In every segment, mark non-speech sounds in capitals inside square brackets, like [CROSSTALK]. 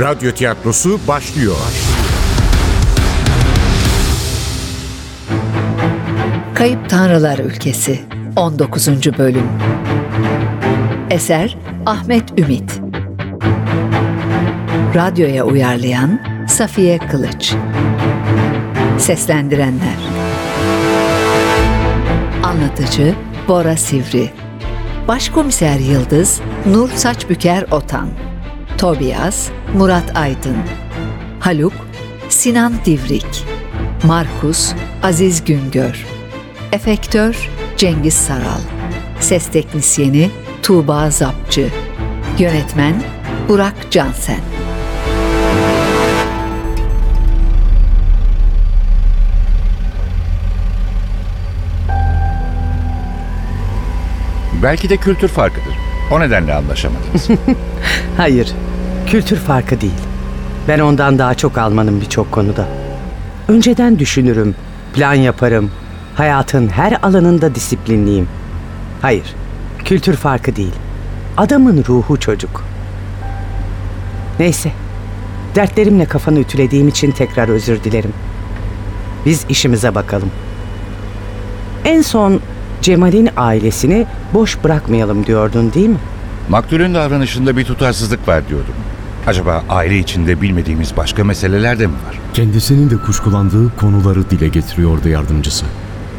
Radyo tiyatrosu başlıyor. Kayıp Tanrılar Ülkesi 19. Bölüm. Eser Ahmet Ümit. Radyoya uyarlayan Safiye Kılıç. Seslendirenler. Anlatıcı Bora Sivri. Başkomiser Yıldız Nur Saçbüker Otan Tobias Murat Aydın Haluk Sinan Divrik Markus Aziz Güngör Efektör Cengiz Saral Ses Teknisyeni Tuğba Zapçı Yönetmen Burak Cansen Belki de kültür farkıdır. O nedenle anlaşamadınız. [LAUGHS] Hayır, kültür farkı değil. Ben ondan daha çok Almanım birçok konuda. Önceden düşünürüm, plan yaparım. Hayatın her alanında disiplinliyim. Hayır, kültür farkı değil. Adamın ruhu çocuk. Neyse, dertlerimle kafanı ütülediğim için tekrar özür dilerim. Biz işimize bakalım. En son Cemal'in ailesini boş bırakmayalım diyordun değil mi? Maktulün davranışında bir tutarsızlık var diyordum. Acaba aile içinde bilmediğimiz başka meseleler de mi var? Kendisinin de kuşkulandığı konuları dile getiriyordu yardımcısı.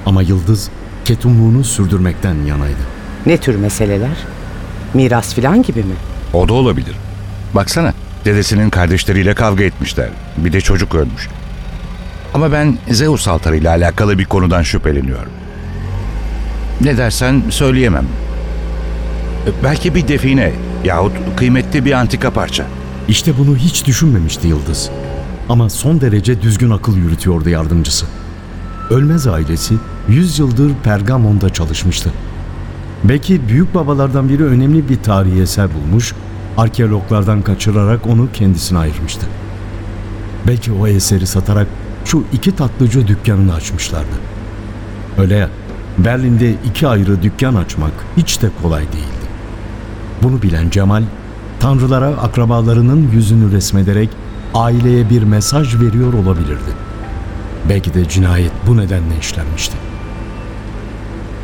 Ama Yıldız ketumluğunu sürdürmekten yanaydı. Ne tür meseleler? Miras filan gibi mi? O da olabilir. Baksana, dedesinin kardeşleriyle kavga etmişler. Bir de çocuk ölmüş. Ama ben Zeus altarıyla alakalı bir konudan şüpheleniyorum. Ne dersen söyleyemem. Belki bir define yahut kıymetli bir antika parça. İşte bunu hiç düşünmemişti Yıldız. Ama son derece düzgün akıl yürütüyordu yardımcısı. Ölmez ailesi 100 yıldır Pergamon'da çalışmıştı. Belki büyük babalardan biri önemli bir tarihi eser bulmuş, arkeologlardan kaçırarak onu kendisine ayırmıştı. Belki o eseri satarak şu iki tatlıcı dükkanını açmışlardı. Öyle ya, Berlin'de iki ayrı dükkan açmak hiç de kolay değildi. Bunu bilen Cemal, tanrılara akrabalarının yüzünü resmederek aileye bir mesaj veriyor olabilirdi. Belki de cinayet bu nedenle işlenmişti.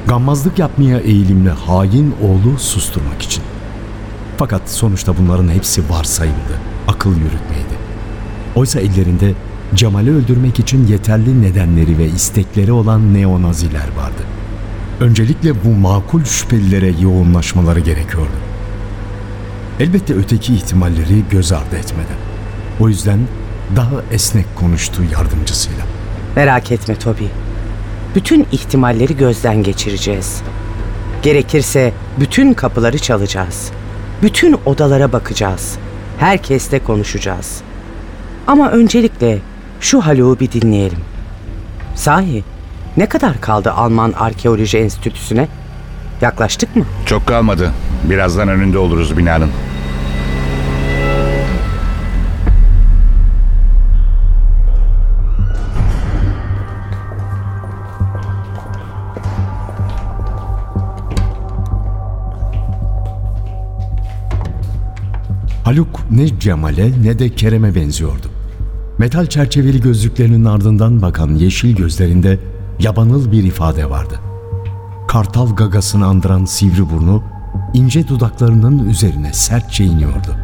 Gammazlık yapmaya eğilimli hain oğlu susturmak için. Fakat sonuçta bunların hepsi varsayımdı, akıl yürütmeydi. Oysa ellerinde Cemal'i öldürmek için yeterli nedenleri ve istekleri olan neonaziler vardı. Öncelikle bu makul şüphelilere yoğunlaşmaları gerekiyordu. Elbette öteki ihtimalleri göz ardı etmeden. O yüzden daha esnek konuştu yardımcısıyla. Merak etme Toby. Bütün ihtimalleri gözden geçireceğiz. Gerekirse bütün kapıları çalacağız. Bütün odalara bakacağız. Herkesle konuşacağız. Ama öncelikle şu Haluk'u bir dinleyelim. Sahi ne kadar kaldı Alman Arkeoloji Enstitüsü'ne? Yaklaştık mı? Çok kalmadı. Birazdan önünde oluruz binanın. Haluk ne Cemal'e ne de Kerem'e benziyordu. Metal çerçeveli gözlüklerinin ardından bakan yeşil gözlerinde yabanıl bir ifade vardı. Kartal gagasını andıran sivri burnu ince dudaklarının üzerine sertçe iniyordu.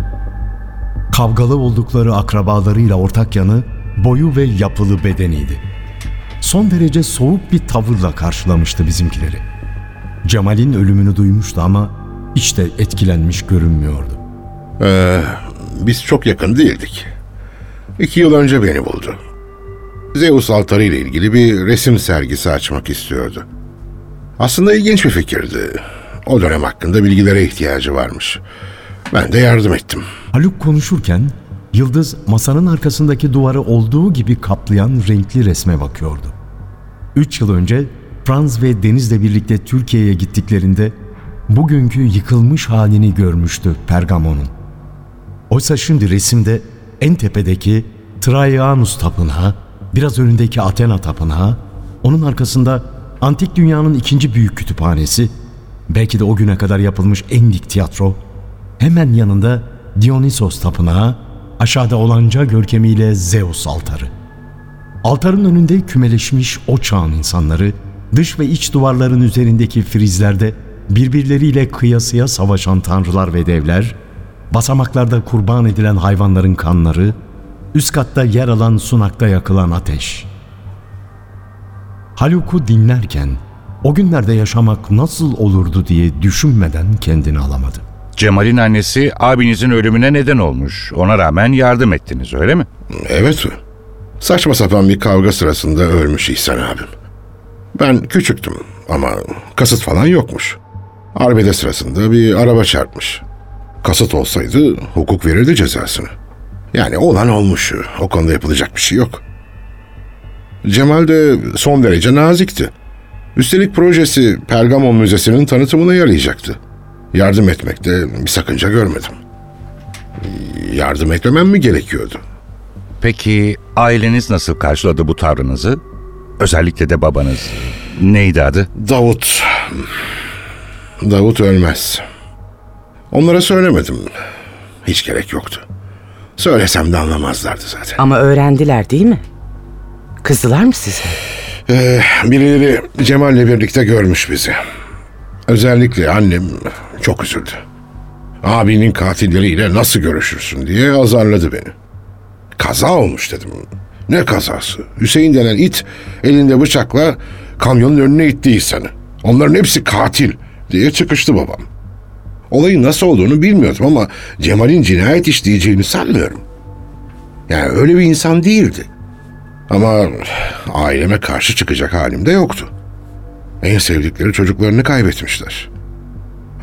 Kavgalı oldukları akrabalarıyla ortak yanı boyu ve yapılı bedeniydi. Son derece soğuk bir tavırla karşılamıştı bizimkileri. Cemal'in ölümünü duymuştu ama hiç de etkilenmiş görünmüyordu. Ee, biz çok yakın değildik. İki yıl önce beni buldu. Zeus altarı ile ilgili bir resim sergisi açmak istiyordu. Aslında ilginç bir fikirdi. O dönem hakkında bilgilere ihtiyacı varmış. Ben de yardım ettim. Haluk konuşurken Yıldız masanın arkasındaki duvarı olduğu gibi kaplayan renkli resme bakıyordu. Üç yıl önce Franz ve Deniz'le birlikte Türkiye'ye gittiklerinde bugünkü yıkılmış halini görmüştü Pergamon'un. Oysa şimdi resimde en tepedeki Traianus Tapınağı, biraz önündeki Athena Tapınağı, onun arkasında antik dünyanın ikinci büyük kütüphanesi, belki de o güne kadar yapılmış en dik tiyatro, hemen yanında Dionysos Tapınağı, aşağıda olanca görkemiyle Zeus altarı. Altarın önünde kümeleşmiş o çağın insanları, dış ve iç duvarların üzerindeki frizlerde birbirleriyle kıyasıya savaşan tanrılar ve devler, basamaklarda kurban edilen hayvanların kanları, üst katta yer alan sunakta yakılan ateş. Haluk'u dinlerken o günlerde yaşamak nasıl olurdu diye düşünmeden kendini alamadı. Cemal'in annesi abinizin ölümüne neden olmuş. Ona rağmen yardım ettiniz öyle mi? Evet. Saçma sapan bir kavga sırasında ölmüş İhsan abim. Ben küçüktüm ama kasıt falan yokmuş. Arbede sırasında bir araba çarpmış. Kasıt olsaydı hukuk verirdi cezasını. Yani olan olmuş. O konuda yapılacak bir şey yok. Cemal de son derece nazikti. Üstelik projesi Pergamon Müzesi'nin tanıtımına yarayacaktı. Yardım etmekte bir sakınca görmedim. Yardım etmemem mi gerekiyordu? Peki aileniz nasıl karşıladı bu tavrınızı? Özellikle de babanız. Neydi adı? Davut. Davut ölmez. Onlara söylemedim. Hiç gerek yoktu. Söylesem de anlamazlardı zaten. Ama öğrendiler değil mi? Kızdılar mı size? Ee, birileri Cemal'le birlikte görmüş bizi. Özellikle annem çok üzüldü. Abinin katilleriyle nasıl görüşürsün diye azarladı beni. Kaza olmuş dedim. Ne kazası? Hüseyin denen it elinde bıçakla kamyonun önüne itti insanı. Onların hepsi katil diye çıkıştı babam. Olayın nasıl olduğunu bilmiyordum ama Cemal'in cinayet işleyeceğini sanmıyorum. Yani öyle bir insan değildi. Ama aileme karşı çıkacak halim de yoktu. En sevdikleri çocuklarını kaybetmişler.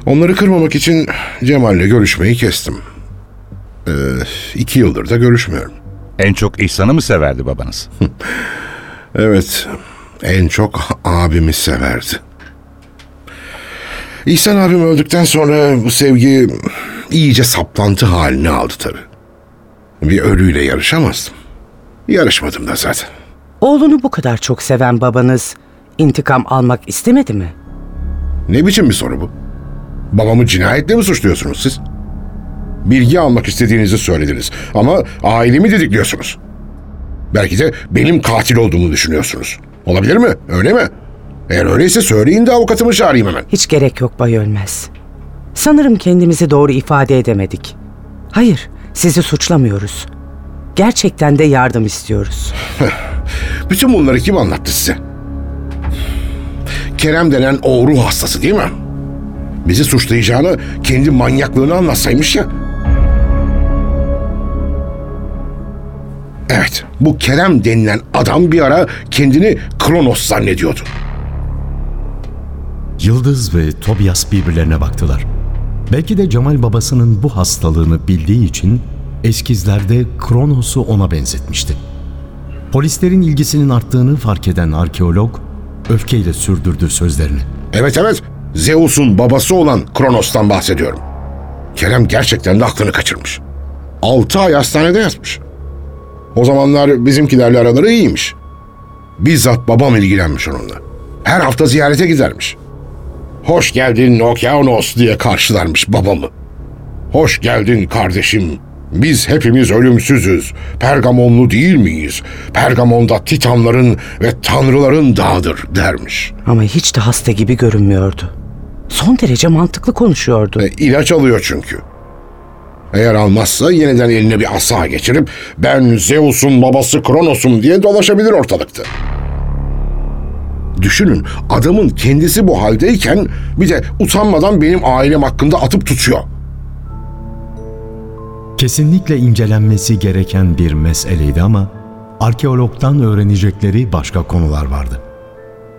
Onları kırmamak için Cemal'le görüşmeyi kestim. Ee, iki yıldır da görüşmüyorum. En çok İhsan'ı mı severdi babanız? [LAUGHS] Evet, en çok abimi severdi. İhsan abim öldükten sonra bu sevgi iyice saplantı halini aldı tabii. Bir ölüyle yarışamazdım. Yarışmadım da zaten. Oğlunu bu kadar çok seven babanız intikam almak istemedi mi? Ne biçim bir soru bu? Babamı cinayetle mi suçluyorsunuz siz? Bilgi almak istediğinizi söylediniz ama ailemi didikliyorsunuz. Belki de benim katil olduğumu düşünüyorsunuz. Olabilir mi? Öyle mi? Eğer öyleyse söyleyin de avukatımı çağırayım hemen. Hiç gerek yok Bay Ölmez. Sanırım kendimizi doğru ifade edemedik. Hayır, sizi suçlamıyoruz. Gerçekten de yardım istiyoruz. [LAUGHS] Bütün bunları kim anlattı size? Kerem denen o ruh hastası değil mi? Bizi suçlayacağını kendi manyaklığını anlatsaymış ya. Evet, bu Kerem denilen adam bir ara kendini Kronos zannediyordu. Yıldız ve Tobias birbirlerine baktılar. Belki de Cemal babasının bu hastalığını bildiği için eskizlerde Kronos'u ona benzetmişti. Polislerin ilgisinin arttığını fark eden arkeolog öfkeyle sürdürdü sözlerini. Evet evet, Zeus'un babası olan Kronos'tan bahsediyorum. Kerem gerçekten de aklını kaçırmış. Altı ay hastanede yatmış. O zamanlar bizimkilerle araları iyiymiş. Bizzat babam ilgilenmiş onunla. Her hafta ziyarete gidermiş. Hoş geldin Okyanos diye karşılarmış babamı. Hoş geldin kardeşim. Biz hepimiz ölümsüzüz. Pergamonlu değil miyiz? Pergamon'da titanların ve tanrıların dağıdır dermiş. Ama hiç de hasta gibi görünmüyordu. Son derece mantıklı konuşuyordu. E, ilaç alıyor çünkü. Eğer almazsa yeniden eline bir asa geçirip ben Zeus'un babası Kronos'um diye dolaşabilir ortalıkta. Düşünün adamın kendisi bu haldeyken bir de utanmadan benim ailem hakkında atıp tutuyor. Kesinlikle incelenmesi gereken bir meseleydi ama arkeologdan öğrenecekleri başka konular vardı.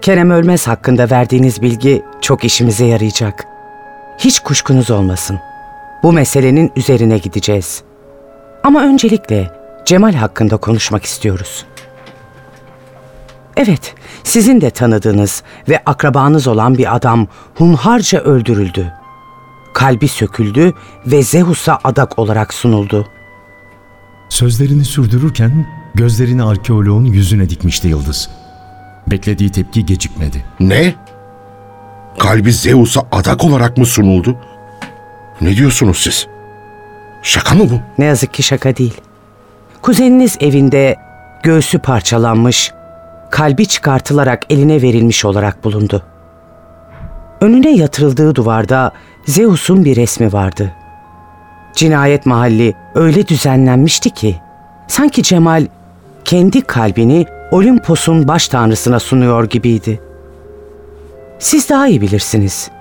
Kerem Ölmez hakkında verdiğiniz bilgi çok işimize yarayacak. Hiç kuşkunuz olmasın. Bu meselenin üzerine gideceğiz. Ama öncelikle Cemal hakkında konuşmak istiyoruz. Evet, sizin de tanıdığınız ve akrabanız olan bir adam hunharca öldürüldü. Kalbi söküldü ve Zeus'a adak olarak sunuldu. Sözlerini sürdürürken gözlerini arkeoloğun yüzüne dikmişti Yıldız. Beklediği tepki gecikmedi. Ne? Kalbi Zeus'a adak olarak mı sunuldu? Ne diyorsunuz siz? Şaka mı bu? Ne yazık ki şaka değil. kuzeniniz evinde göğsü parçalanmış, kalbi çıkartılarak eline verilmiş olarak bulundu. Önüne yatırıldığı duvarda Zeus'un bir resmi vardı. Cinayet mahalli öyle düzenlenmişti ki sanki Cemal kendi kalbini Olimpos'un baş tanrısına sunuyor gibiydi. Siz daha iyi bilirsiniz.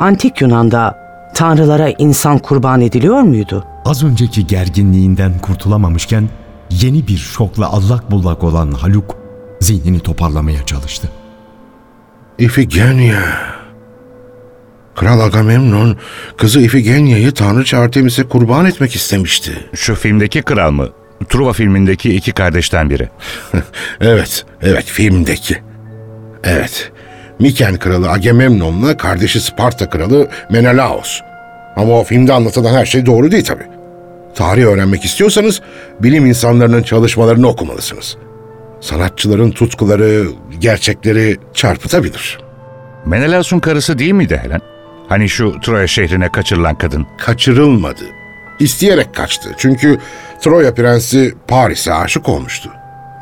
Antik Yunan'da tanrılara insan kurban ediliyor muydu? Az önceki gerginliğinden kurtulamamışken yeni bir şokla allak bullak olan Haluk zihnini toparlamaya çalıştı. İfigenia. Kral Agamemnon kızı Ifigenia'yı tanrıça Artemis'e kurban etmek istemişti. Şu filmdeki kral mı? Truva filmindeki iki kardeşten biri. [LAUGHS] Evet, evet filmdeki. Evet. Miken kralı Agamemnon'la kardeşi Sparta kralı Menelaos. Ama o filmde anlatılan her şey doğru değil tabii. Tarih öğrenmek istiyorsanız bilim insanlarının çalışmalarını okumalısınız. Sanatçıların tutkuları, gerçekleri çarpıtabilir. Menelaus'un karısı değil miydi Helen? Hani şu Troya şehrine kaçırılan kadın. Kaçırılmadı. İsteyerek kaçtı. Çünkü Troya prensi Paris'e aşık olmuştu.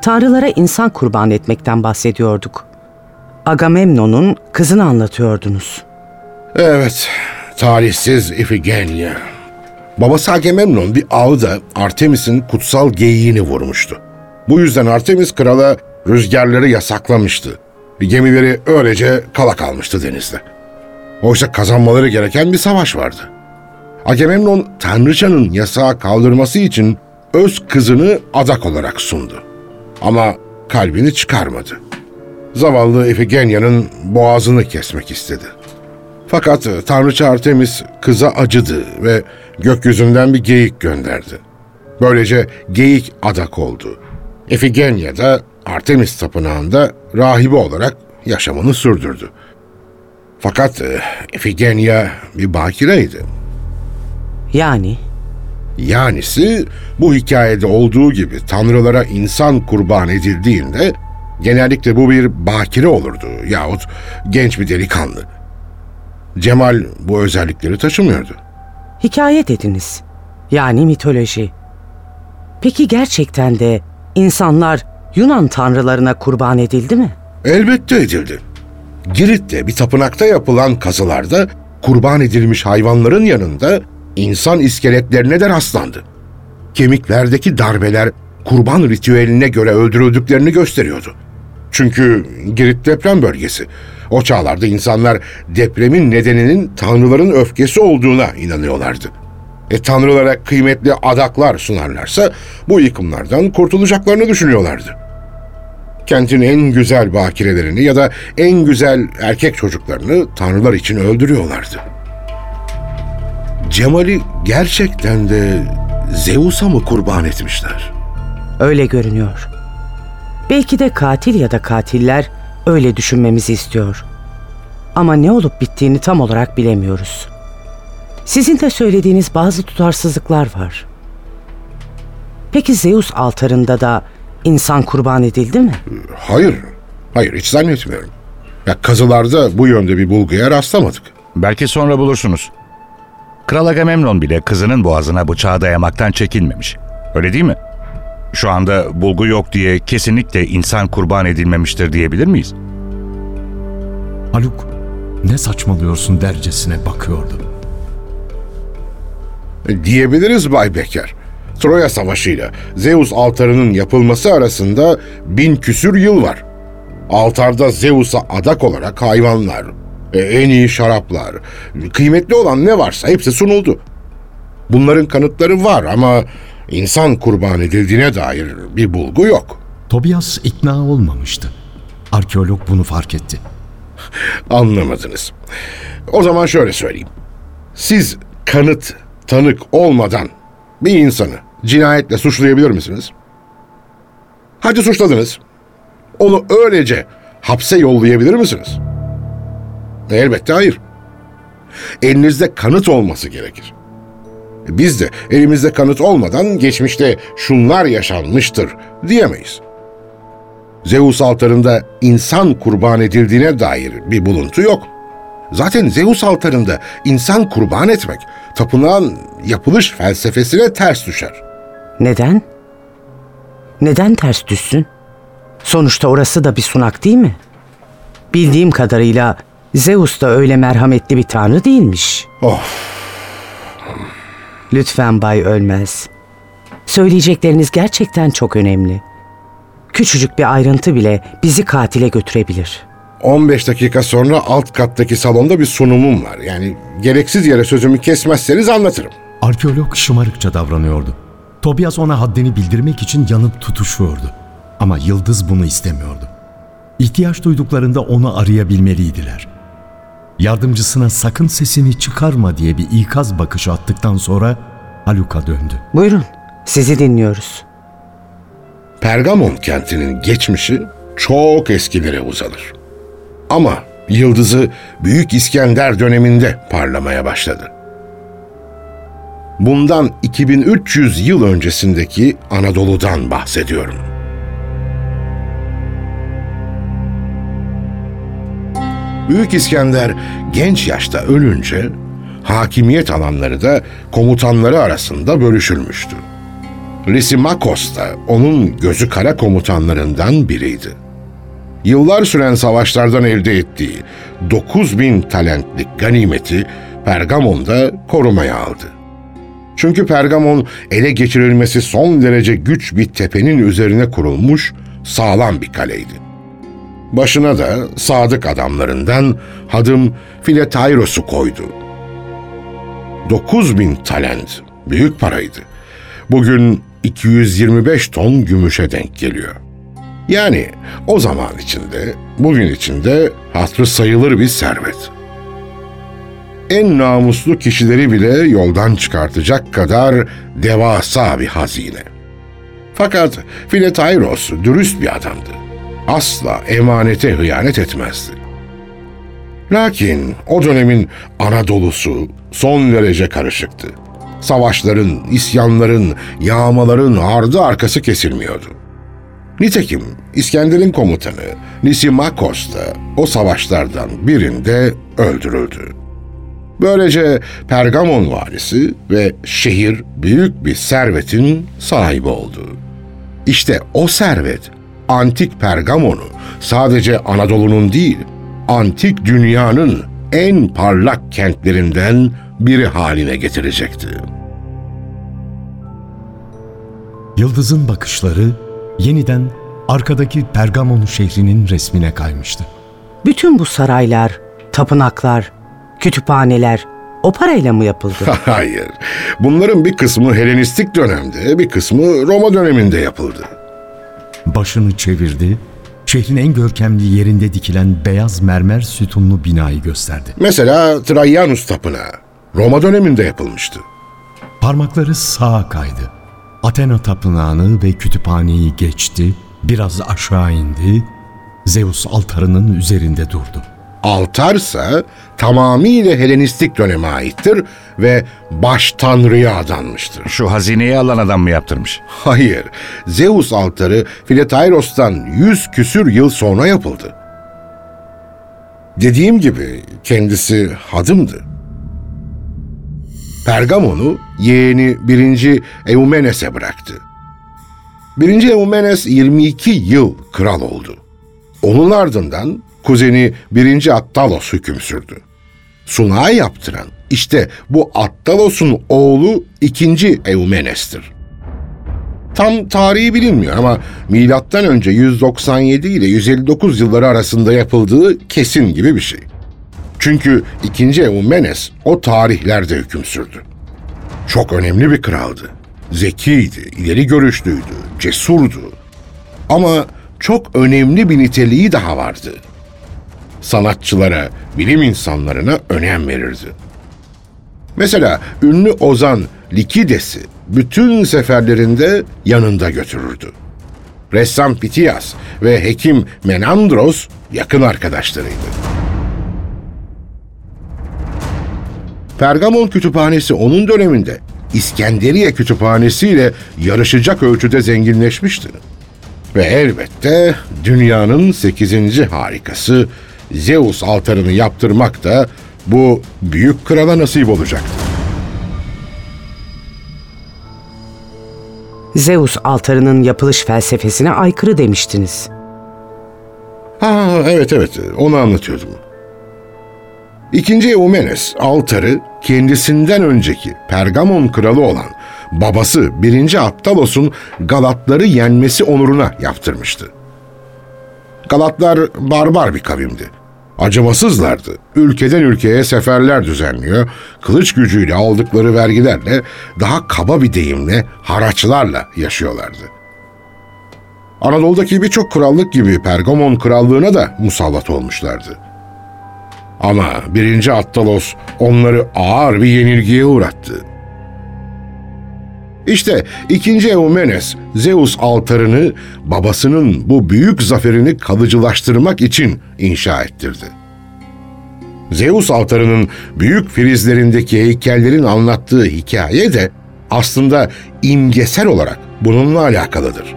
Tanrılara insan kurban etmekten bahsediyorduk. Agamemnon'un kızını anlatıyordunuz. Evet, talihsiz Ifigenia. Babası Agamemnon bir avda Artemis'in kutsal geyiğini vurmuştu. Bu yüzden Artemis krala rüzgarları yasaklamıştı. Gemileri öylece kala kalmıştı denizde. Oysa kazanmaları gereken bir savaş vardı. Agamemnon tanrıçanın yasağı kaldırması için öz kızını adak olarak sundu. Ama kalbini çıkarmadı. Zavallı Ifigenia'nın boğazını kesmek istedi. Fakat Tanrıça Artemis kıza acıdı ve gökyüzünden bir geyik gönderdi. Böylece geyik adak oldu. Ifigenia da Artemis tapınağında rahibe olarak yaşamını sürdürdü. Fakat e, Ifigenia bir bakireydi. Yani Yanisi bu hikayede olduğu gibi tanrılara insan kurban edildiğinde genellikle bu bir bakire olurdu yahut genç bir delikanlı. Cemal bu özellikleri taşımıyordu. hikaye dediniz. Yani mitoloji. Peki gerçekten de insanlar Yunan tanrılarına kurban edildi mi? Elbette edildi. Girit'te bir tapınakta yapılan kazılarda kurban edilmiş hayvanların yanında insan iskeletlerine de rastlandı. Kemiklerdeki darbeler kurban ritüeline göre öldürüldüklerini gösteriyordu. Çünkü Girit deprem bölgesi. O çağlarda insanlar depremin nedeninin tanrıların öfkesi olduğuna inanıyorlardı. E tanrılara kıymetli adaklar sunarlarsa bu yıkımlardan kurtulacaklarını düşünüyorlardı kentin en güzel bakirelerini ya da en güzel erkek çocuklarını tanrılar için öldürüyorlardı. Cemal'i gerçekten de Zeus'a mı kurban etmişler? Öyle görünüyor. Belki de katil ya da katiller öyle düşünmemizi istiyor. Ama ne olup bittiğini tam olarak bilemiyoruz. Sizin de söylediğiniz bazı tutarsızlıklar var. Peki Zeus altarında da insan kurban edildi mi? Hayır, hayır hiç zannetmiyorum. Ya kazılarda bu yönde bir bulguya rastlamadık. Belki sonra bulursunuz. Kral Agamemnon bile kızının boğazına bıçağı dayamaktan çekinmemiş. Öyle değil mi? Şu anda bulgu yok diye kesinlikle insan kurban edilmemiştir diyebilir miyiz? Haluk ne saçmalıyorsun dercesine bakıyordu. Diyebiliriz Bay Becker. Troya Savaşı'yla Zeus altarının yapılması arasında bin küsür yıl var. Altarda Zeus'a adak olarak hayvanlar, e, en iyi şaraplar, kıymetli olan ne varsa hepsi sunuldu. Bunların kanıtları var ama insan kurban edildiğine dair bir bulgu yok. Tobias ikna olmamıştı. Arkeolog bunu fark etti. Anlamadınız. O zaman şöyle söyleyeyim. Siz kanıt, tanık olmadan bir insanı cinayetle suçlayabilir misiniz? Hadi suçladınız. Onu öylece hapse yollayabilir misiniz? Elbette hayır. Elinizde kanıt olması gerekir. Biz de elimizde kanıt olmadan geçmişte şunlar yaşanmıştır diyemeyiz. Zeus altarında insan kurban edildiğine dair bir buluntu yok. Zaten Zeus altarında insan kurban etmek tapınağın yapılış felsefesine ters düşer. Neden? Neden ters düşsün? Sonuçta orası da bir sunak değil mi? Bildiğim kadarıyla Zeus da öyle merhametli bir tanrı değilmiş. Of, Lütfen Bay Ölmez. Söyleyecekleriniz gerçekten çok önemli. Küçücük bir ayrıntı bile bizi katile götürebilir. 15 dakika sonra alt kattaki salonda bir sunumum var. Yani gereksiz yere sözümü kesmezseniz anlatırım. Arkeolog şımarıkça davranıyordu. Tobias ona haddini bildirmek için yanıp tutuşuyordu. Ama Yıldız bunu istemiyordu. İhtiyaç duyduklarında onu arayabilmeliydiler. Yardımcısına sakın sesini çıkarma diye bir ikaz bakışı attıktan sonra Haluk'a döndü. Buyurun, sizi dinliyoruz. Pergamon kentinin geçmişi çok eskilere uzanır. Ama yıldızı Büyük İskender döneminde parlamaya başladı. Bundan 2300 yıl öncesindeki Anadolu'dan bahsediyorum. Büyük İskender genç yaşta ölünce hakimiyet alanları da komutanları arasında bölüşülmüştü. Lysimakos da onun gözü kara komutanlarından biriydi. Yıllar süren savaşlardan elde ettiği 9000 talentlik ganimeti Pergamon'da korumaya aldı. Çünkü Pergamon ele geçirilmesi son derece güç bir tepenin üzerine kurulmuş sağlam bir kaleydi. Başına da sadık adamlarından hadım Filetairos'u koydu. 9000 talent büyük paraydı. Bugün 225 ton gümüşe denk geliyor. Yani o zaman içinde, bugün içinde hatırı sayılır bir servet. En namuslu kişileri bile yoldan çıkartacak kadar devasa bir hazine. Fakat Filetairos dürüst bir adamdı. Asla emanete hıyanet etmezdi. Lakin o dönemin Anadolu'su son derece karışıktı. Savaşların, isyanların, yağmaların ardı arkası kesilmiyordu. Nitekim İskender'in komutanı Nisimakos da o savaşlardan birinde öldürüldü. Böylece Pergamon valisi ve şehir büyük bir servetin sahibi oldu. İşte o servet antik Pergamon'u sadece Anadolu'nun değil, antik dünyanın en parlak kentlerinden biri haline getirecekti. Yıldız'ın bakışları yeniden arkadaki Pergamon şehrinin resmine kaymıştı. Bütün bu saraylar, tapınaklar, kütüphaneler o parayla mı yapıldı? [LAUGHS] Hayır. Bunların bir kısmı Helenistik dönemde, bir kısmı Roma döneminde yapıldı. Başını çevirdi, şehrin en görkemli yerinde dikilen beyaz mermer sütunlu binayı gösterdi. Mesela Traianus Tapınağı Roma döneminde yapılmıştı. Parmakları sağa kaydı. Athena tapınağını ve kütüphaneyi geçti, biraz aşağı indi, Zeus altarının üzerinde durdu. Altarsa tamamıyla Helenistik döneme aittir ve baş tanrıya adanmıştır. Şu hazineyi alan adam mı yaptırmış? Hayır, Zeus altarı Filetairos'tan yüz küsür yıl sonra yapıldı. Dediğim gibi kendisi hadımdı. Pergamon'u yeğeni 1. Eumenes'e bıraktı. 1. Eumenes 22 yıl kral oldu. Onun ardından kuzeni 1. Attalos hüküm sürdü. Sunağı yaptıran işte bu Attalos'un oğlu 2. Eumenes'tir. Tam tarihi bilinmiyor ama milattan önce 197 ile 159 yılları arasında yapıldığı kesin gibi bir şey. Çünkü 2. Eumenes o tarihlerde hüküm sürdü. Çok önemli bir kraldı. Zekiydi, ileri görüşlüydü, cesurdu. Ama çok önemli bir niteliği daha vardı. Sanatçılara, bilim insanlarına önem verirdi. Mesela ünlü ozan Likides'i bütün seferlerinde yanında götürürdü. Ressam Pitias ve hekim Menandros yakın arkadaşlarıydı. Pergamon Kütüphanesi onun döneminde İskenderiye Kütüphanesi ile yarışacak ölçüde zenginleşmişti. Ve elbette dünyanın 8. harikası Zeus altarını yaptırmak da bu büyük krala nasip olacaktı. Zeus altarının yapılış felsefesine aykırı demiştiniz. Ha evet evet onu anlatıyordum. İkinci Eumenes altarı kendisinden önceki Pergamon kralı olan babası 1. Aptalos'un Galatları yenmesi onuruna yaptırmıştı. Galatlar barbar bir kavimdi. Acımasızlardı. Ülkeden ülkeye seferler düzenliyor, kılıç gücüyle aldıkları vergilerle, daha kaba bir deyimle haraçlarla yaşıyorlardı. Anadolu'daki birçok krallık gibi Pergamon krallığına da musallat olmuşlardı. Ama 1. Attalos onları ağır bir yenilgiye uğrattı. İşte 2. Eumenes Zeus altarını babasının bu büyük zaferini kalıcılaştırmak için inşa ettirdi. Zeus altarının büyük filizlerindeki heykellerin anlattığı hikaye de aslında imgesel olarak bununla alakalıdır.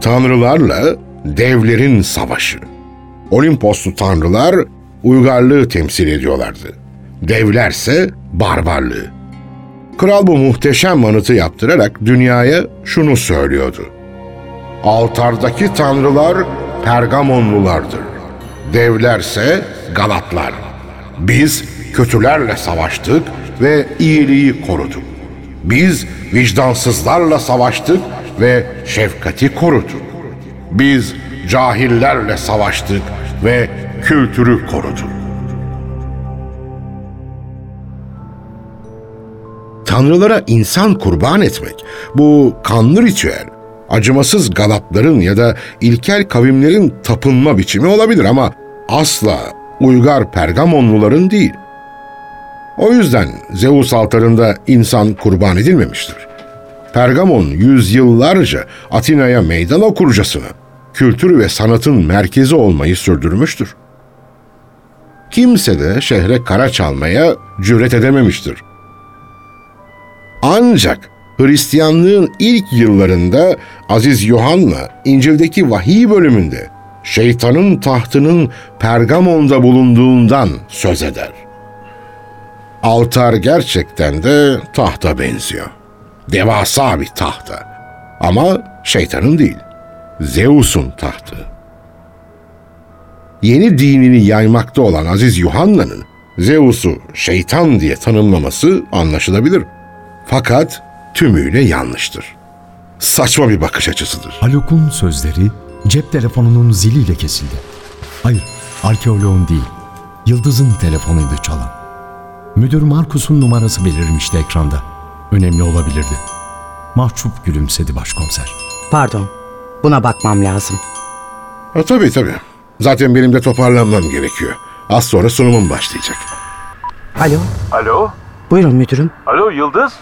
Tanrılarla devlerin savaşı. Olimposlu tanrılar uygarlığı temsil ediyorlardı. Devlerse barbarlığı. Kral bu muhteşem anıtı yaptırarak dünyaya şunu söylüyordu. Altardaki tanrılar Pergamonlulardır. Devlerse Galatlar. Biz kötülerle savaştık ve iyiliği koruduk. Biz vicdansızlarla savaştık ve şefkati koruduk. Biz cahillerle savaştık ve kültürü koruduk. Tanrılara insan kurban etmek, bu kanlı ritüel, acımasız Galatların ya da ilkel kavimlerin tapınma biçimi olabilir ama asla uygar Pergamonluların değil. O yüzden Zeus altarında insan kurban edilmemiştir. Pergamon yüzyıllarca Atina'ya meydan okurcasına kültür ve sanatın merkezi olmayı sürdürmüştür. Kimse de şehre kara çalmaya cüret edememiştir. Ancak Hristiyanlığın ilk yıllarında Aziz Yohanna İncil'deki vahiy bölümünde şeytanın tahtının Pergamon'da bulunduğundan söz eder. Altar gerçekten de tahta benziyor. Devasa bir tahta. Ama şeytanın değil. Zeus'un tahtı. Yeni dinini yaymakta olan Aziz Yuhanna'nın Zeus'u şeytan diye tanımlaması anlaşılabilir. Fakat tümüyle yanlıştır. Saçma bir bakış açısıdır. Haluk'un sözleri cep telefonunun ziliyle kesildi. Hayır, arkeoloğun değil, Yıldız'ın telefonuydu çalan. Müdür Markus'un numarası belirmişti ekranda. Önemli olabilirdi. Mahcup gülümsedi başkomiser. Pardon, buna bakmam lazım. Ha, tabii tabii. Zaten benim de toparlanmam gerekiyor. Az sonra sunumum başlayacak. Alo, Alo? buyurun müdürüm. Alo Yıldız?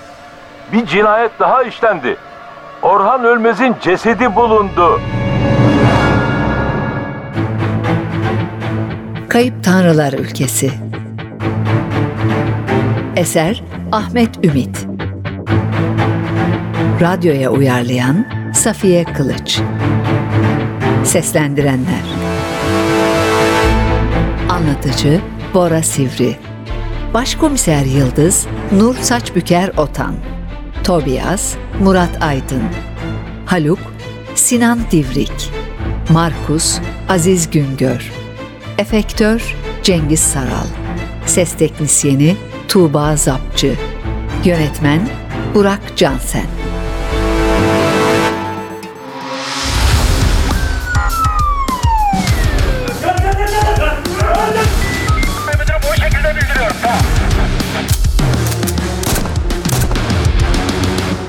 Bir cinayet daha işlendi. Orhan Ölmez'in cesedi bulundu. Kayıp Tanrılar Ülkesi Eser Ahmet Ümit Radyoya uyarlayan Safiye Kılıç Seslendirenler Anlatıcı Bora Sivri. Başkomiser Yıldız Nur Saçbüker Otan. Tobias Murat Aydın. Haluk Sinan Divrik. Markus Aziz Güngör. Efektör Cengiz Saral. Ses Teknisyeni Tuğba Zapçı. Yönetmen Burak Cansen